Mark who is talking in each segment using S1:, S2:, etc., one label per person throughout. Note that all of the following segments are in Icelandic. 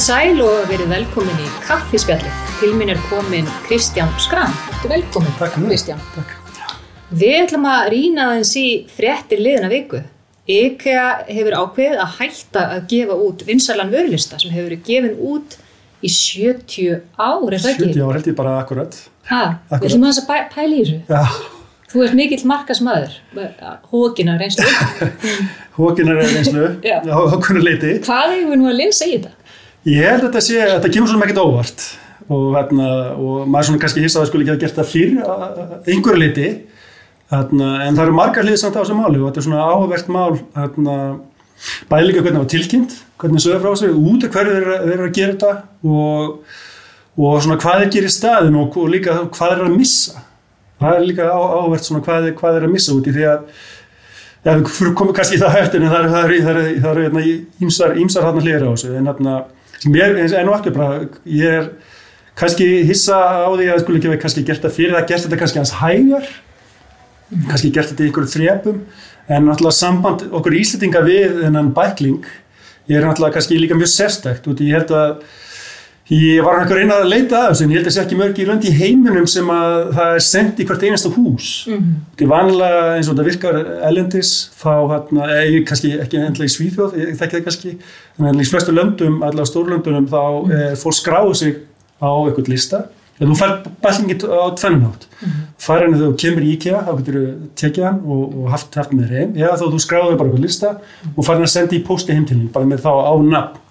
S1: Komið sæl og verið velkomin í kaffispjallið. Til minn er komin Kristján Skram. Þú velkomin,
S2: Takk.
S1: Kristján.
S2: Takk.
S1: Við ætlum að rýna aðeins í fréttir liðina viku. IKEA hefur ákveðið að hætta að gefa út vinsalan vörlista sem hefur verið gefin út í 70 ár, er það ekki?
S2: 70 ár held ég bara akkurat.
S1: Ha,
S2: Akkurat.
S1: við ætlum að pæ- pæla í þessu.
S2: Já,
S1: Þú ert mikill markasmaður, hókina reynslu.
S2: hókinar er reynslu okkurna leiti.
S1: Hvað við nú að linsa í þetta?
S2: Ég held að þetta sé, þetta kemur svona ekkert óvart og, hérna, og maður svona kannski hissa að það skulle ekki hafa gert það fyrr einhverju leiti. Hérna, en það eru margar hliðið samt á þessu máli og þetta er svona áhugavert mál hérna, bæði líka hvernig það var tilkynnt, hvernig sögur frá sig, út af hverju þeir þeir eru að gera þetta og, og svona hvað þeir gerir staðin og, og líka hvað þeir eru að missa. Það er líka áhugavert svona hvað þeir eru að missa út í því að Já, við komum kannski í það eftir en það eru hérna ímsar, hann hlýra á þessu en hérna, enn og aftur bara, ég er kannski hissa á því að það skulle ekki vera kannski gert það fyrir það, gert þetta kannski hans hægar kannski gert þetta í einhverju þrepum en náttúrulega samband okkur íslitinga við þennan bækling er náttúrulega kannski líka mjög sérstækt og ég held að Ég var hann að reyna að leita að þessu en ég held að það sé ekki mörg í lönd í heiminum sem að það er sendt í hvert einasta hús.
S1: Mhm.
S2: Þetta er vanlega eins og þetta virkar ellendis þá hérna, eða ég kannski ekki endla í Svíþjóð, ég þekki það kannski, en í flestu löndum, allavega stórlöndunum þá er fólk skráðu sig á eitthvað lista. En þú fær bæklingið á tvennnátt. Fær henni þegar þú kemur í IKEA, þá getur þú tekið hann og, og haft, haft með þeim. Eða þá þú skráðu bara eitthvað lista og fær hann að senda í posti heim til þín, bara með þá á nafn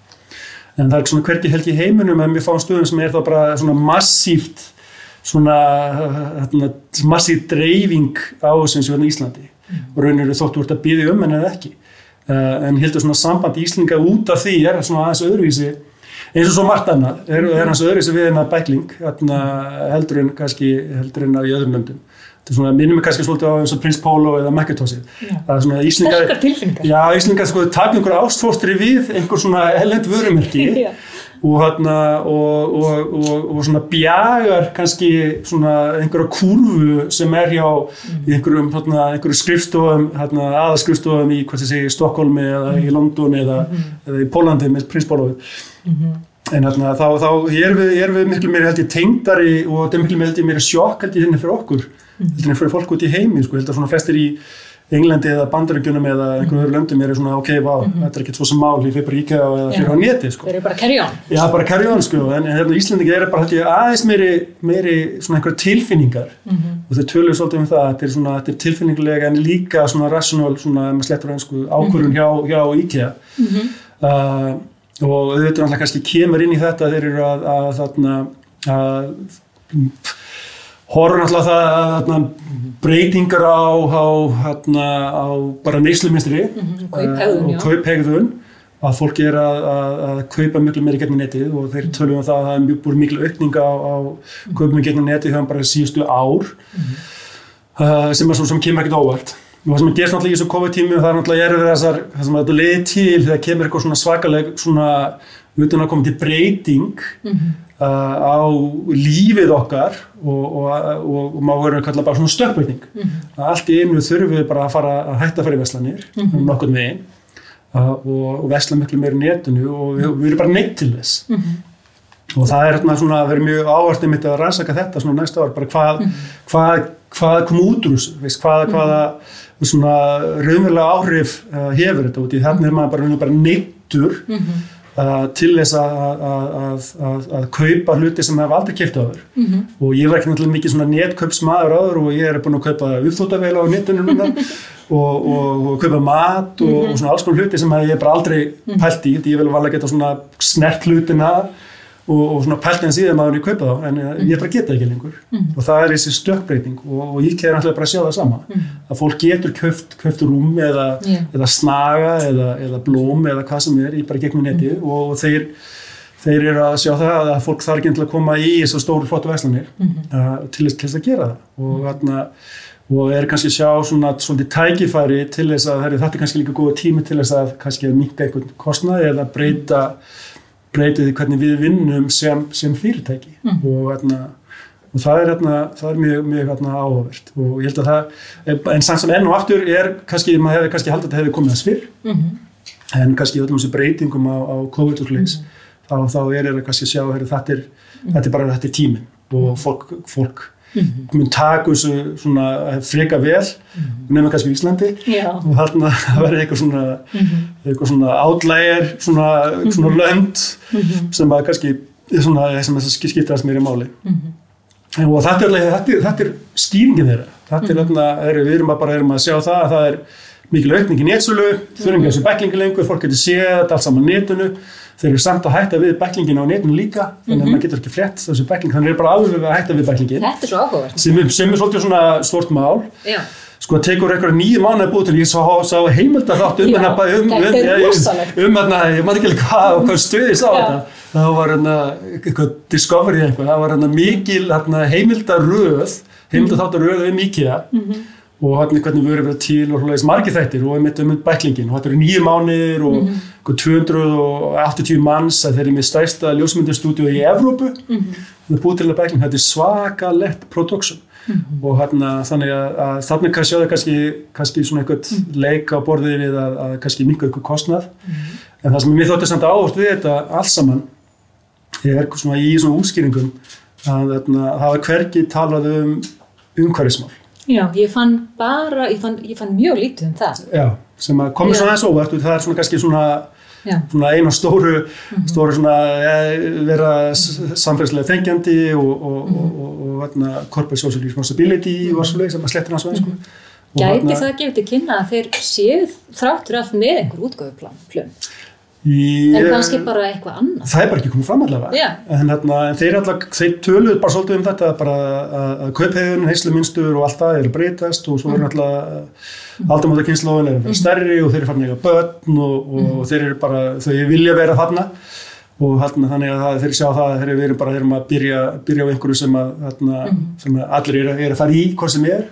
S2: en það er svona hvergi held í heiminum að mér fáum stöðum sem er þá bara svona massíft svona hérna, massíft dreifing á þessum sem er í Íslandi. Og raunir þóttu vart að byggja um en eða ekki. Uh, en heldur svona samband Íslinga út af því er svona aðeins öðruvísi. Eins og svo margt annað er, er hans öðruvísi við hennar bækling hérna, heldur en kannski heldur en að í öðrum löndum. þetta svona minnum mig kannski svolítið á eins og Prins Pólo eða Macintoshið
S1: Já.
S2: það er svona Íslinga
S1: Sterkar tilfinningar.
S2: Já, Íslingar sko taka einhver ástfóstri við einhver svona ellend vörumerki. Og, hérna, og, og, og, og svona bjagar kannski svona einhverja kurvu sem er hjá í einhverjum, hérna, einhverjum skrifstofum hérna, aðaskrifstofum í hvað þið segir Stokkólmi eða í London eða, eða í Pólandi með prinsbólofið en hérna, þá, þá erum við, erum við miklu meiri held ég tengdari og þetta er miklu meiri, sjokk held ég henni fyrir okkur heldur en fyrir fólk út í heimi sko, heldur svona flestir í Englandi eða Bandaríkjunum eða einhverju öðru löndum er svona ok, vá, þetta er ekkert svo sem mál í fyrir íkja eða fyrir
S1: Já.
S2: á neti sko.
S1: Þeir eru bara on.
S2: Já, bara on sko, en hérna Íslandingi er bara ég aðeins meiri, meiri svona einhverja tilfinningar. Og þau töluðu svolítið um það, þetta er svona, þetta er tilfinningulega en líka svona rational, svona, ef maður slettur einsku, ákvörðun hjá, hjá IKEA. Uh, og auðvitað náttúrulega kannski kemur inn í þetta þeir eru að, að þarna að horfum náttúrulega það að breytingar á, á, þarna, á bara neysluminstri
S1: Kauphegðun,
S2: og
S1: já.
S2: kauphegðun að fólki er að, að, að kaupa miklu meiri gegnum netið og þeir tölum um það að það er mjög búin miklu aukning á, á kaupum gegnum netið þannig bara síðustu ár uh, sem er svo sem kemur ekkert óvart. Og það sem gerst náttúrulega í þessu COVID-tími það er náttúrulega erfið þessar sem þetta leiði til þegar kemur eitthvað svona svakaleg svona utan að koma til breyting uh, á lífið okkar og, og, og, og má vera kalla bara svona stökkbreyting. Að allt í einu þurfum við bara að fara að hætta að fara í veslanir um nokkurn veginn uh, og, vesla miklu meira í netinu og við, við erum bara neitt til þess. Og það er svona að vera mjög áherslu mitt að rannsaka þetta svona næsta ár bara hvað, hvað, hvað kom út úr þessu veist, hvað, hvaða svona raunverulega áhrif uh, hefur þetta út í. Þannig er maður bara, bara neittur uh, til þess að, að, að, að, kaupa hluti sem hef aldrei keipt áður. Og ég var ekki náttúrulega mikið svona netkaupsmaður áður og ég er búin að kaupa uppþóttaveil á netinu núna og, og, og kaupa mat og, og svona alls konar hluti sem ég bara aldrei pælt í, ég vil alveg geta svona snert hlutina og, og svona pælt en síðan maður ég kaupa þá en eh, ég bara geta ekki lengur. Og það er þessi stökkbreyting og, og ég kæði náttúrulega bara að sjá það sama. Að fólk getur köft, köft rúm eða,
S1: Já.
S2: eða snaga eða, eða blóm eða hvað sem er í bara gegnum neti og, og þeir þeir eru að sjá það að fólk þarf ekki til að koma í þessu stóru flottu veslanir uh, til þess að gera það. Og, þarna, og er kannski að sjá svona svolítið tækifæri til þess að þetta er kannski líka góða tími til þess að kannski að minka einhvern kostnaði eða breyta breyta því hvernig við vinnum sem, sem fyrirtæki. Og, þarna, og það er, þarna, það er mjög, mjög áhugavert. Og ég held að það en samt sem enn og aftur er kannski, maður hefði kannski haldið að þetta hefði komið að svir en kannski öllum þessu breytingum á, á COVID og sliðis þá, þá er það kannski að sjá heru, þetta, er, þetta er bara þetta er tíminn. Og fólk, fólk mun taka þessu svona freka vel nefnum kannski í Íslandi.
S1: Já.
S2: og þarna verður eitthvað svona eitthvað svona outlier svona, svona lönd sem að kannski svona, sem skiptast mér í máli. Og þetta er, þetta er, þetta er skýringin þeirra. Þetta er þarna, við erum að bara erum að sjá það að það er mikil aukning í netsölu þurfum ekki þessu backlingi lengur, fólk getur séð allt saman á netinu, þeir eru samt að hætta við backlingin á netinu líka, þannig að maður getur ekki flett þessu backling, þannig er bara alveg að hætta við backlingin
S1: Þetta er svo áhugavert.
S2: sem, sem er svolítið svona stort mál
S1: Já.
S2: sko það tekur eitthvað nýju mánuði að búið til ég sá, sá heimilda þátt um hérna um, um, um, um hérna, ég maður ekki alveg hvað og hvað stuði sá
S1: Já.
S2: þetta það var hérna eitthvað discovery eitthvað, það var hérna mikil heimildaröð heimildarþáttaröð um IKEA
S1: Mhm.
S2: Og hvernig erum verið til og hlulega margir þættir og einmitt um bæklingin og þetta eru nýju mánuðir og
S1: Mhm.
S2: mm 280 manns. Að þeir eru með stærsta ljósmyndarstúdíu í Evrópu. Það er búið til að bækling, þetta er svakalegt production. Og hérna þannig að, að þannig kannski sjáðu kannski, kannski svona eitthvað leik á borðið við að, að kannski minka ykkur kostnað. En það sem mér þótti samt áhort við þetta alls saman er svona í svona útskýringum að það var hvergi talað um umhverfismál
S1: Já, ég fann bara, ég fann, ég fann mjög lítið um það.
S2: Já, sem að komið svona aðeins óvart og það er svona kannski svona, svona einu stóru, stóru svona vera samfélagslega þengjandi og, og, og, og, og hérna, corporate social responsibility og svoleið sem að slettir hans veginn sko.
S1: Gæti
S2: þarna-
S1: það gefið til kynna að þeir séu þráttur allt með einhver útgöfuplan,
S2: Í,
S1: en kannski bara eitthvað annað.
S2: það er bara ekki komið fram allavega.
S1: Já.
S2: en, hérna, en þeir, þeir töluðu bara svolítið um þetta bara að, kauphegðun, heisluminstur og allt það er að breytast og svo er náttúrulega aldamóta kynnslóðin er að vera stærri og þeir eru farin að eiga börn og, og þeir eru bara, þau vilja vera þarna. Og hérna, þannig að það, þeir sjá það að þeir eru bara þeir eru að byrja, byrja á einhverju sem að, hérna, sem að allir eru, eru að fara í hvað sem er.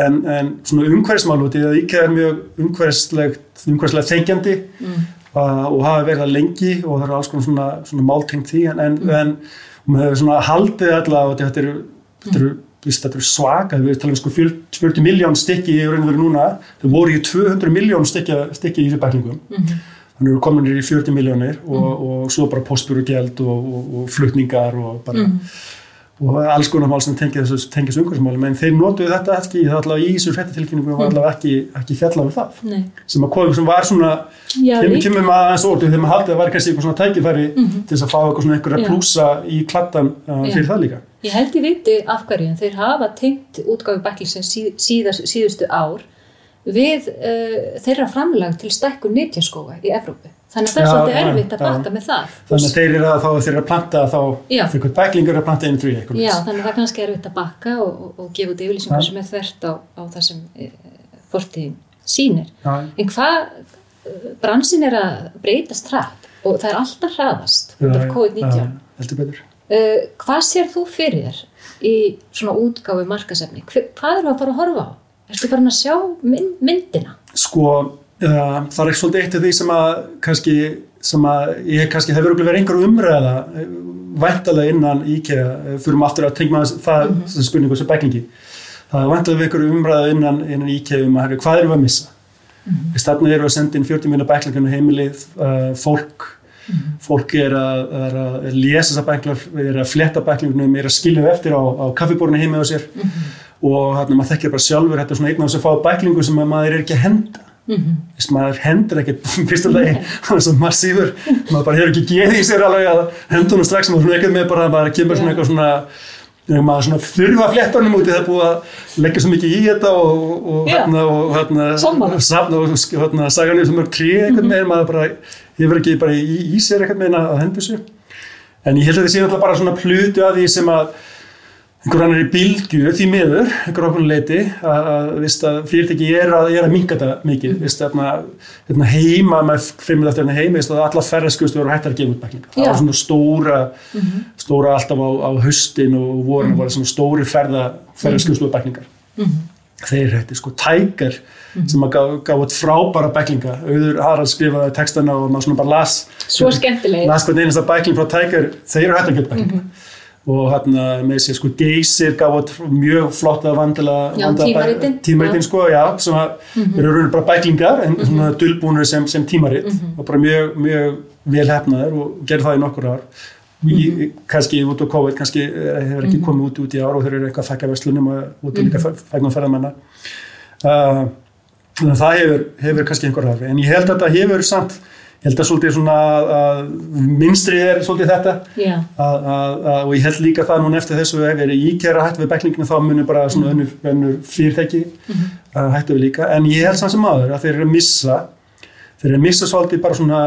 S2: En, en svona umhverfismálu því að IKEA er mjög umhverfislegt umhverfislega þengjandi uh, og hafa verið það lengi og það eru alls konar svona, svona máltengt því en, en, en maður hefur svona haldið allavega að þetta eru, þetta eru, víst, þetta eru svaka, við talum sko 40 40 miljón stykki í raun og veru núna. Þau voru í 200 miljón stykki, í þessu bæklingum. Þannig eru komin í 40 miljónir og, og svo bara postbúrugjald og, og, og flutningar og bara og alls konar mál sem tengja þessu tengja umhverfismálum en þeir notuðu þetta ekki það allavega í þessu fréttatilkynningu var allavega ekki, ekki fjallað um það.
S1: Nei.
S2: sem að kom sem var svona kemur, kemur maður aðeins orðið þegar maður haldið að það var kannski eitthvað svona tækifæri til þess að fá eitthvað svona einhverja plúsa í klattan uh, fyrir það líka.
S1: Ég held ég viti af hverju en þeir hafa tengt útgáfi bæklisins síðast, síðustu ár við uh, þeirra framlag til stækkun nýtjaskóa í Evrópu. Þannig að það er svolítið erfitt að baka með það.
S2: þannig að þeir eru að þá þeir eru að planta þá fyrir eitthvað bæklingur að planta einu eitthvað
S1: Já, þannig að það er kannski erfitt að bakka og, og, og gefa út yfirlýsingar sem er þvert á, á það sem e, fortíðin sýnir.
S2: Já.
S1: En hvað, eh, bransin er að breytast hratt og það er alltaf hraðast út af
S2: Já,
S1: COVID-19.
S2: já, heldur betur
S1: Uh, hvað sér þú fyrir þér í svona útgáfi markasefni? Hvað eru að fara að horfa á? Ertu farin að sjá mynd, myndina?
S2: sko það er ekki svolítið eitt af því sem að kannski sem að ég kannski hefur verið einhver umræða eh, væntalega innan IKEA. Eh, fyrir maður aftur að tengja maður það mm -hmm. spurningu sem bæklingi það er væntalega einhver umræða innan, innan IKEA um að hvað erum við að missa? Mm -hmm. þarna eru að senda inn 40 minna bæklinginu heimilið uh, fólk. Fólk er að, er að lesa þessa bæklingar, er að fletta bæklingunum er að skilja eftir á, á kaffibórinu heima á sér. Og hérna maður þekkir bara sjálfur þetta er svona einn af þess að fá bæklingu sem að maður er ekki að henda
S1: Mm -hmm.
S2: Maður hendur ekkert fyrsta lagi, það er svo massífur. Maður bara hefur ekki geði í sér alveg að hendunum strax, maður svona ekkert með bara maður kemur svona eitthvað svona maður svona þurfa að fletta honum úti það búið að leggja svo mikið í þetta og, hérna, og hérna
S1: Sammála.
S2: safna og sk- hérna saga niður sem er trí eitthvað með maður bara hefur ekki bara í, í sér eitthvað með að hendur sér en ég held að þetta sé náttúrulega bara svona plutu að því sem að einhver annar í bylgju því miður, einhver okkur leiti að, að, að fyrirtæki er að, er að minka þetta mikið. Veist, að, að heima með fimmil eftir hérna heima veist, að alla ferðarskjóðstu eru hættar að gefa út bæklinga. Það var svona stóra stóra alltaf á, á haustin og vorin mm var svona stóri ferða, ferðarskjóðstu bæklingar. Þeir hætti sko tækar sem að gaf, gaf út frábæra bæklinga. Auður Harald skrifaði textana og maður svona bara las
S1: Svo skemmtilegir.
S2: las hvern einasta bækling frá tækar þeir eru hægt að geta bæklinga og hérna með sér sko geysir gaf út mjög flotta vandala
S1: Já, tímaritin.
S2: sko, já, sem að eru raunir bara bæklingar en svona dulbúnir sem, sem tímarit og bara mjög, mjög vel hefnaðir og gerði það í nokkur ár. Í, kannski út á COVID kannski eh, hefur ekki komið út út í ár og þeir eru eitthvað að fækka verslunum og út í líka fæknum ferðamanna. Uh, þannig að það hefur, hefur kannski einhver áhrif. En ég held að þetta hefur samt ég held að svolítið svona að minnstrið er svolítið þetta.
S1: Já.
S2: að, að, að, og ég held líka það núna eftir þessu ef ég er íkjæra hætt við bæklinginu þá munir bara svona önnur, önnur fyrirtæki að hættu við líka. En ég held samt sem aður að þeir eru að missa þeir eru að missa svolítið bara svona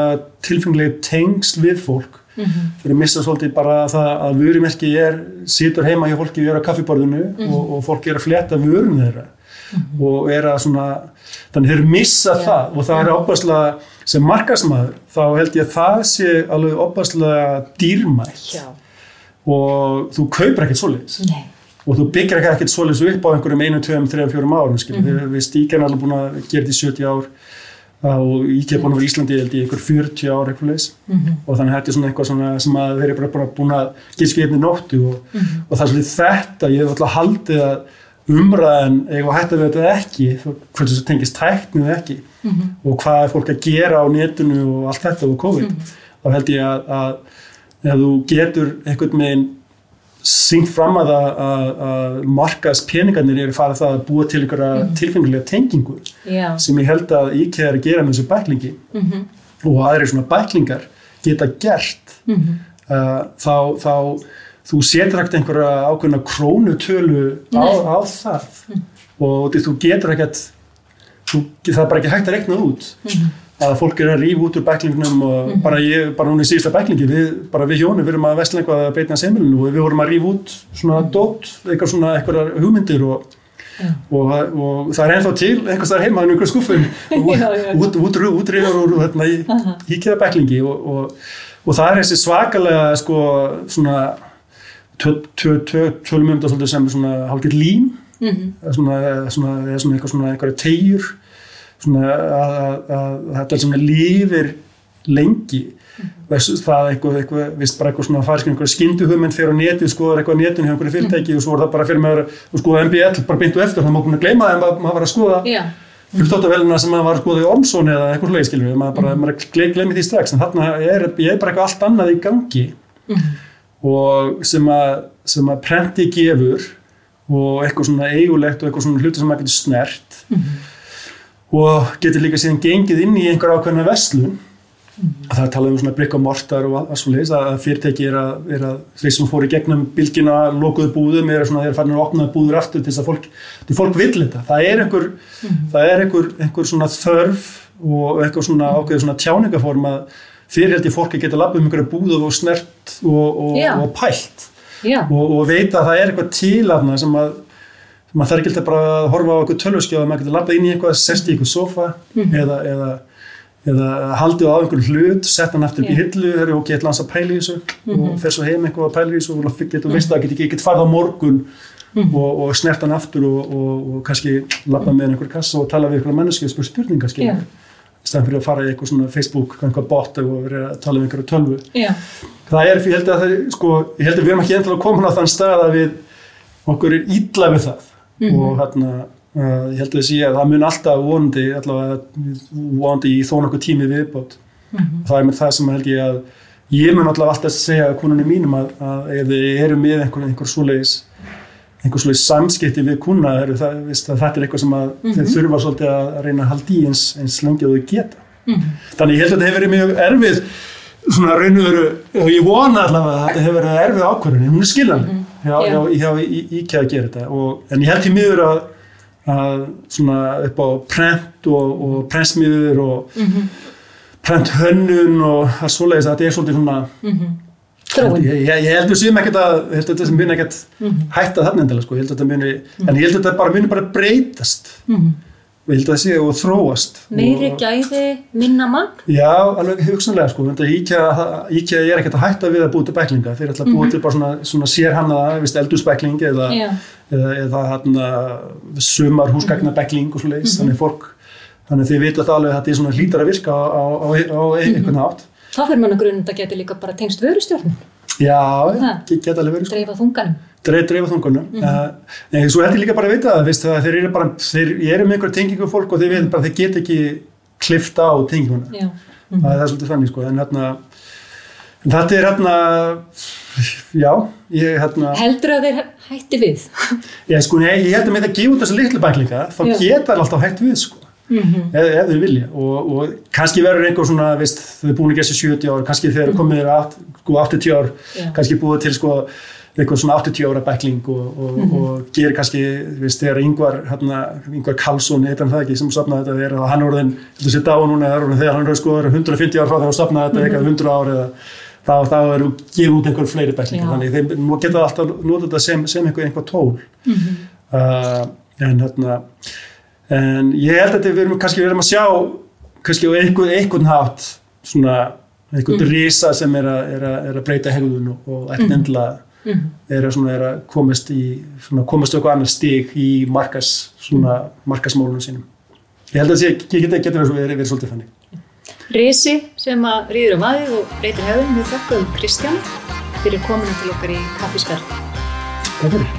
S2: tilfengileg tengsl við fólk. Þeir eru að missa svolítið bara það að vörumerki er, situr heima hjá fólki við erum á kaffiborðinu og, og fólki er að fletta vörun þeirra og er að svona þannig þeir missa
S1: Já.
S2: það og það er opaslega sem markasmaður þá held ég að það sé alveg opaslega dýrmætt
S1: Já.
S2: og þú kaupir ekkert svoleiðis
S1: Nei.
S2: og þú byggir ekkert svoleiðis upp á einhverjum einu, tveim, þreim, fjórum árum mm. -hmm. við stíkjan alveg búin að gera þetta í 70 ár og ég er búin að vera í Íslandi held ég einhver 40 ár eitthvað leis
S1: Mhm.
S2: og þannig er svona eitthvað svona sem að þeir eru bara, búin að gera skipni nóttu og,
S1: Mhm.
S2: og það er svolítið þetta ég hef alltaf haldið að umræðan eitthvað hægt að við þetta ekki hvernig þessu tengist tæknið ekki
S1: Mhm.
S2: og hvað er fólk að gera á netinu og allt þetta og COVID þá held ég að, að ef þú getur einhvern veginn syngt fram að, að, að, að markas peningarnir eru farið það að búa til einhverja tilfengilega tengingu
S1: Já.
S2: sem ég held að IKEA er að gera með þessu bæklingi
S1: Mhm.
S2: og aðrir svona bæklingar geta gert
S1: Mhm.
S2: uh, þá, þá þú setur ekkert einhverja ákveðna krónutölu á, á það. Og því þú getur ekkert þú, það er bara ekki hægt að rekna út að fólk er að rífa út úr bæklingnum og bara ég, bara núna í síðasta bæklingi við, bara við hjóni, við erum að vesla eitthvað að beitna semilinu og við vorum að rífa út svona dót, eitthvað svona eitthvað hugmyndir og, og, og það er ennþá til eitthvað þar heima í einhverjum skuffum út, út, útrýður úr hérna, kæða bæklingi og, og, og það er þessi svakalega sko svona tölum um þetta sem svona hálfgett lím.
S1: Mhm.
S2: eða svona, eitthvað tegjur svona að, að, að, að þetta er svona lífir lengi. Versus það eitthvað, eitthvað, vist bara eitthvað svona að fara skil einhverja skynduhuminn fyrir á netið, skoðar eitthvað á netinu hjá einhverju fyrirtæki og svo er það bara fyrir með að skoða MBL, bara beintu eftir, það má búin að gleyma það en maður, maður var að skoða
S1: Já.
S2: hlutóttavélina sem maður var að skoða í Omson eða eitthvað sluði skilur, maður bara, maður gle- gleymi því strax en þarna er, er bara eitthvað allt annað í gangi og sem að, sem að prenti gefur og eitthvað svona eigulegt og eitthvað svona hluti sem maður getur snert og getur líka síðan gengið inn í einhver ákveðna verslun. Það er talað um svona brygg og mortar og leiðis að fyrirtæki er að, er að þeir sem fór í gegnum bylgina lokuðu búðum er þeir farin að opnaðu búður aftur til þess að fólk, fólk vill þetta. Það er einhver, það er einhver, einhver svona þörf og einhver svona ákveður svona tjáningaform að fyrirhaldi fólk að geta labbað um einhverja búðu og snert og, og,
S1: Já.
S2: og pælt.
S1: Já.
S2: og, og veita að það er eitthvað til aðna sem að maður þarf ekki alltaf bara að horfa á eitthvað tölvskjáð maður getur labbað inn í eitthvað, sest í eitthvað sofa eða, eða, eða haldið á einhverju hlut, sett hann aftur upp í hillu þegar ok, ég ætla hans að pæla í þessu og fer svo heim eitthvað að pæla í þessu og fyrir þú veist það, ekki, ég get farið á morgun og, og snert hann aftur og, og, og kannski labbað með einhver kassa og tala við einhverja menneski og spurt spurningar
S1: Já.
S2: Stæðan fyrir að fara í eitthvað svona Facebook eitthvað bot og vera að tala við einhverju tölvu.
S1: Já.
S2: það er, ég held að það sko, ég held að við erum ekki endilega komin á þann stað að við okkur er illa við það. Og hérna uh, ég held að sé að það mun alltaf vonandi allavega vonandi í þó nokkuð tími viðbót. Það er með það sem held ég að ég mun allavega alltaf segja konunni mínum að, að ef þið eru með einhver, einhver svoleiðis einhver svoleiðis samskipti við kuna er það, að þetta er eitthvað sem að þeir þurfa svolítið að reyna að halda í eins, eins lengi og þau geta. Þannig ég held að þetta hefur verið mjög erfið svona raun og ég vona allavega að þetta hefur verið erfið ákvörðin hún er hjá,
S1: Já.
S2: hjá, hjá, hjá IKEA að gera þetta og, en ég held því miður að, að svona upp á prent og, og prentsmiður og prent hönnun og að svoleiðis að þetta er svolítið svona
S1: Þróun.
S2: ég, ég, ég held við séum ekkert að ég að þetta muni ekkert hætta þarna endilega sko, ég held að þetta muni, en ég held að þetta bara muni bara breytast. Og ég held að það sé og þróast.
S1: Meiri
S2: og,
S1: gæði, minna magn.
S2: Já, alveg hugsanlega sko, þetta IKEA, IKEA er ekkert að hætta við að búa til bæklinga, þeir ætla að búa til bara svona, svona sérhannaða, vist eldúsbækling eða,
S1: Já.
S2: eða, eða hérna, sumar húsgagna bækling og svo leiðis, þannig fólk, þannig þið vita það alveg að þetta er svona hlítar að virka á, á, á, á einhvern átt.
S1: Þá fyrir mann að grunn þetta geti líka bara tengst vörustjórnum.
S2: Já,
S1: Það.
S2: get- geta alveg verið sko.
S1: dreifa þunganum
S2: dreif, dreifa þungunum mm
S1: Mhm.
S2: en svo held ég líka bara að vita það veist, að þeir eru bara, þeir eru með einhver tengingu fólk og þeir veit bara að þeir get ekki klifta á tenginguna
S1: já,
S2: það er svolítið þannig sko en hérna en þetta er hérna já, ég hérna
S1: heldur að þeir hætti við
S2: ég, sko, nei, ég held að með það gefa út þessu litlu bæklinga þá
S1: Já.
S2: geta það alltaf hægt við sko
S1: mm
S2: ef, ef þeir vilja. Og, og kannski verður einhver svona, veist, þau búin gera sér 70 ár kannski þeir komið sko, 80 ár
S1: Já.
S2: kannski búið til sko eitthvað svona 80 ára bækling og, og, og gerir kannski, veist, þegar yngvar hérna, yngvar Karlsson, heitir hann það ekki sem stopnaði þetta, að hann orðin þetta sé dáa núna, er þegar hann er sko er 150 ár frá þegar hann stopnaði þetta, eitthvað 100 ár eða þá, þá eru gefið út einhver fleiri bæklingar,
S1: Já.
S2: þannig þeim geta alltaf nota þetta sem, sem einhver, einhver tól. Uh, en hérna en ég held að við erum kannski við erum að sjá kannski á einhvern, einhvern hátt svona einhvern risa sem er að, er að, er að breyta hegðun og, ekkert endilega er að, svona, er að komast í svona, komast á eitthvað annar stig í markas svona markasmólunum sínum. Ég held að það geta, geta verið, verið, verið svolítið þannig.
S1: Risi sem að rýður um aðið og breytir hefðum við þökkum Kristján fyrir komuna til okkar í kaffisverð
S2: Takk fyrir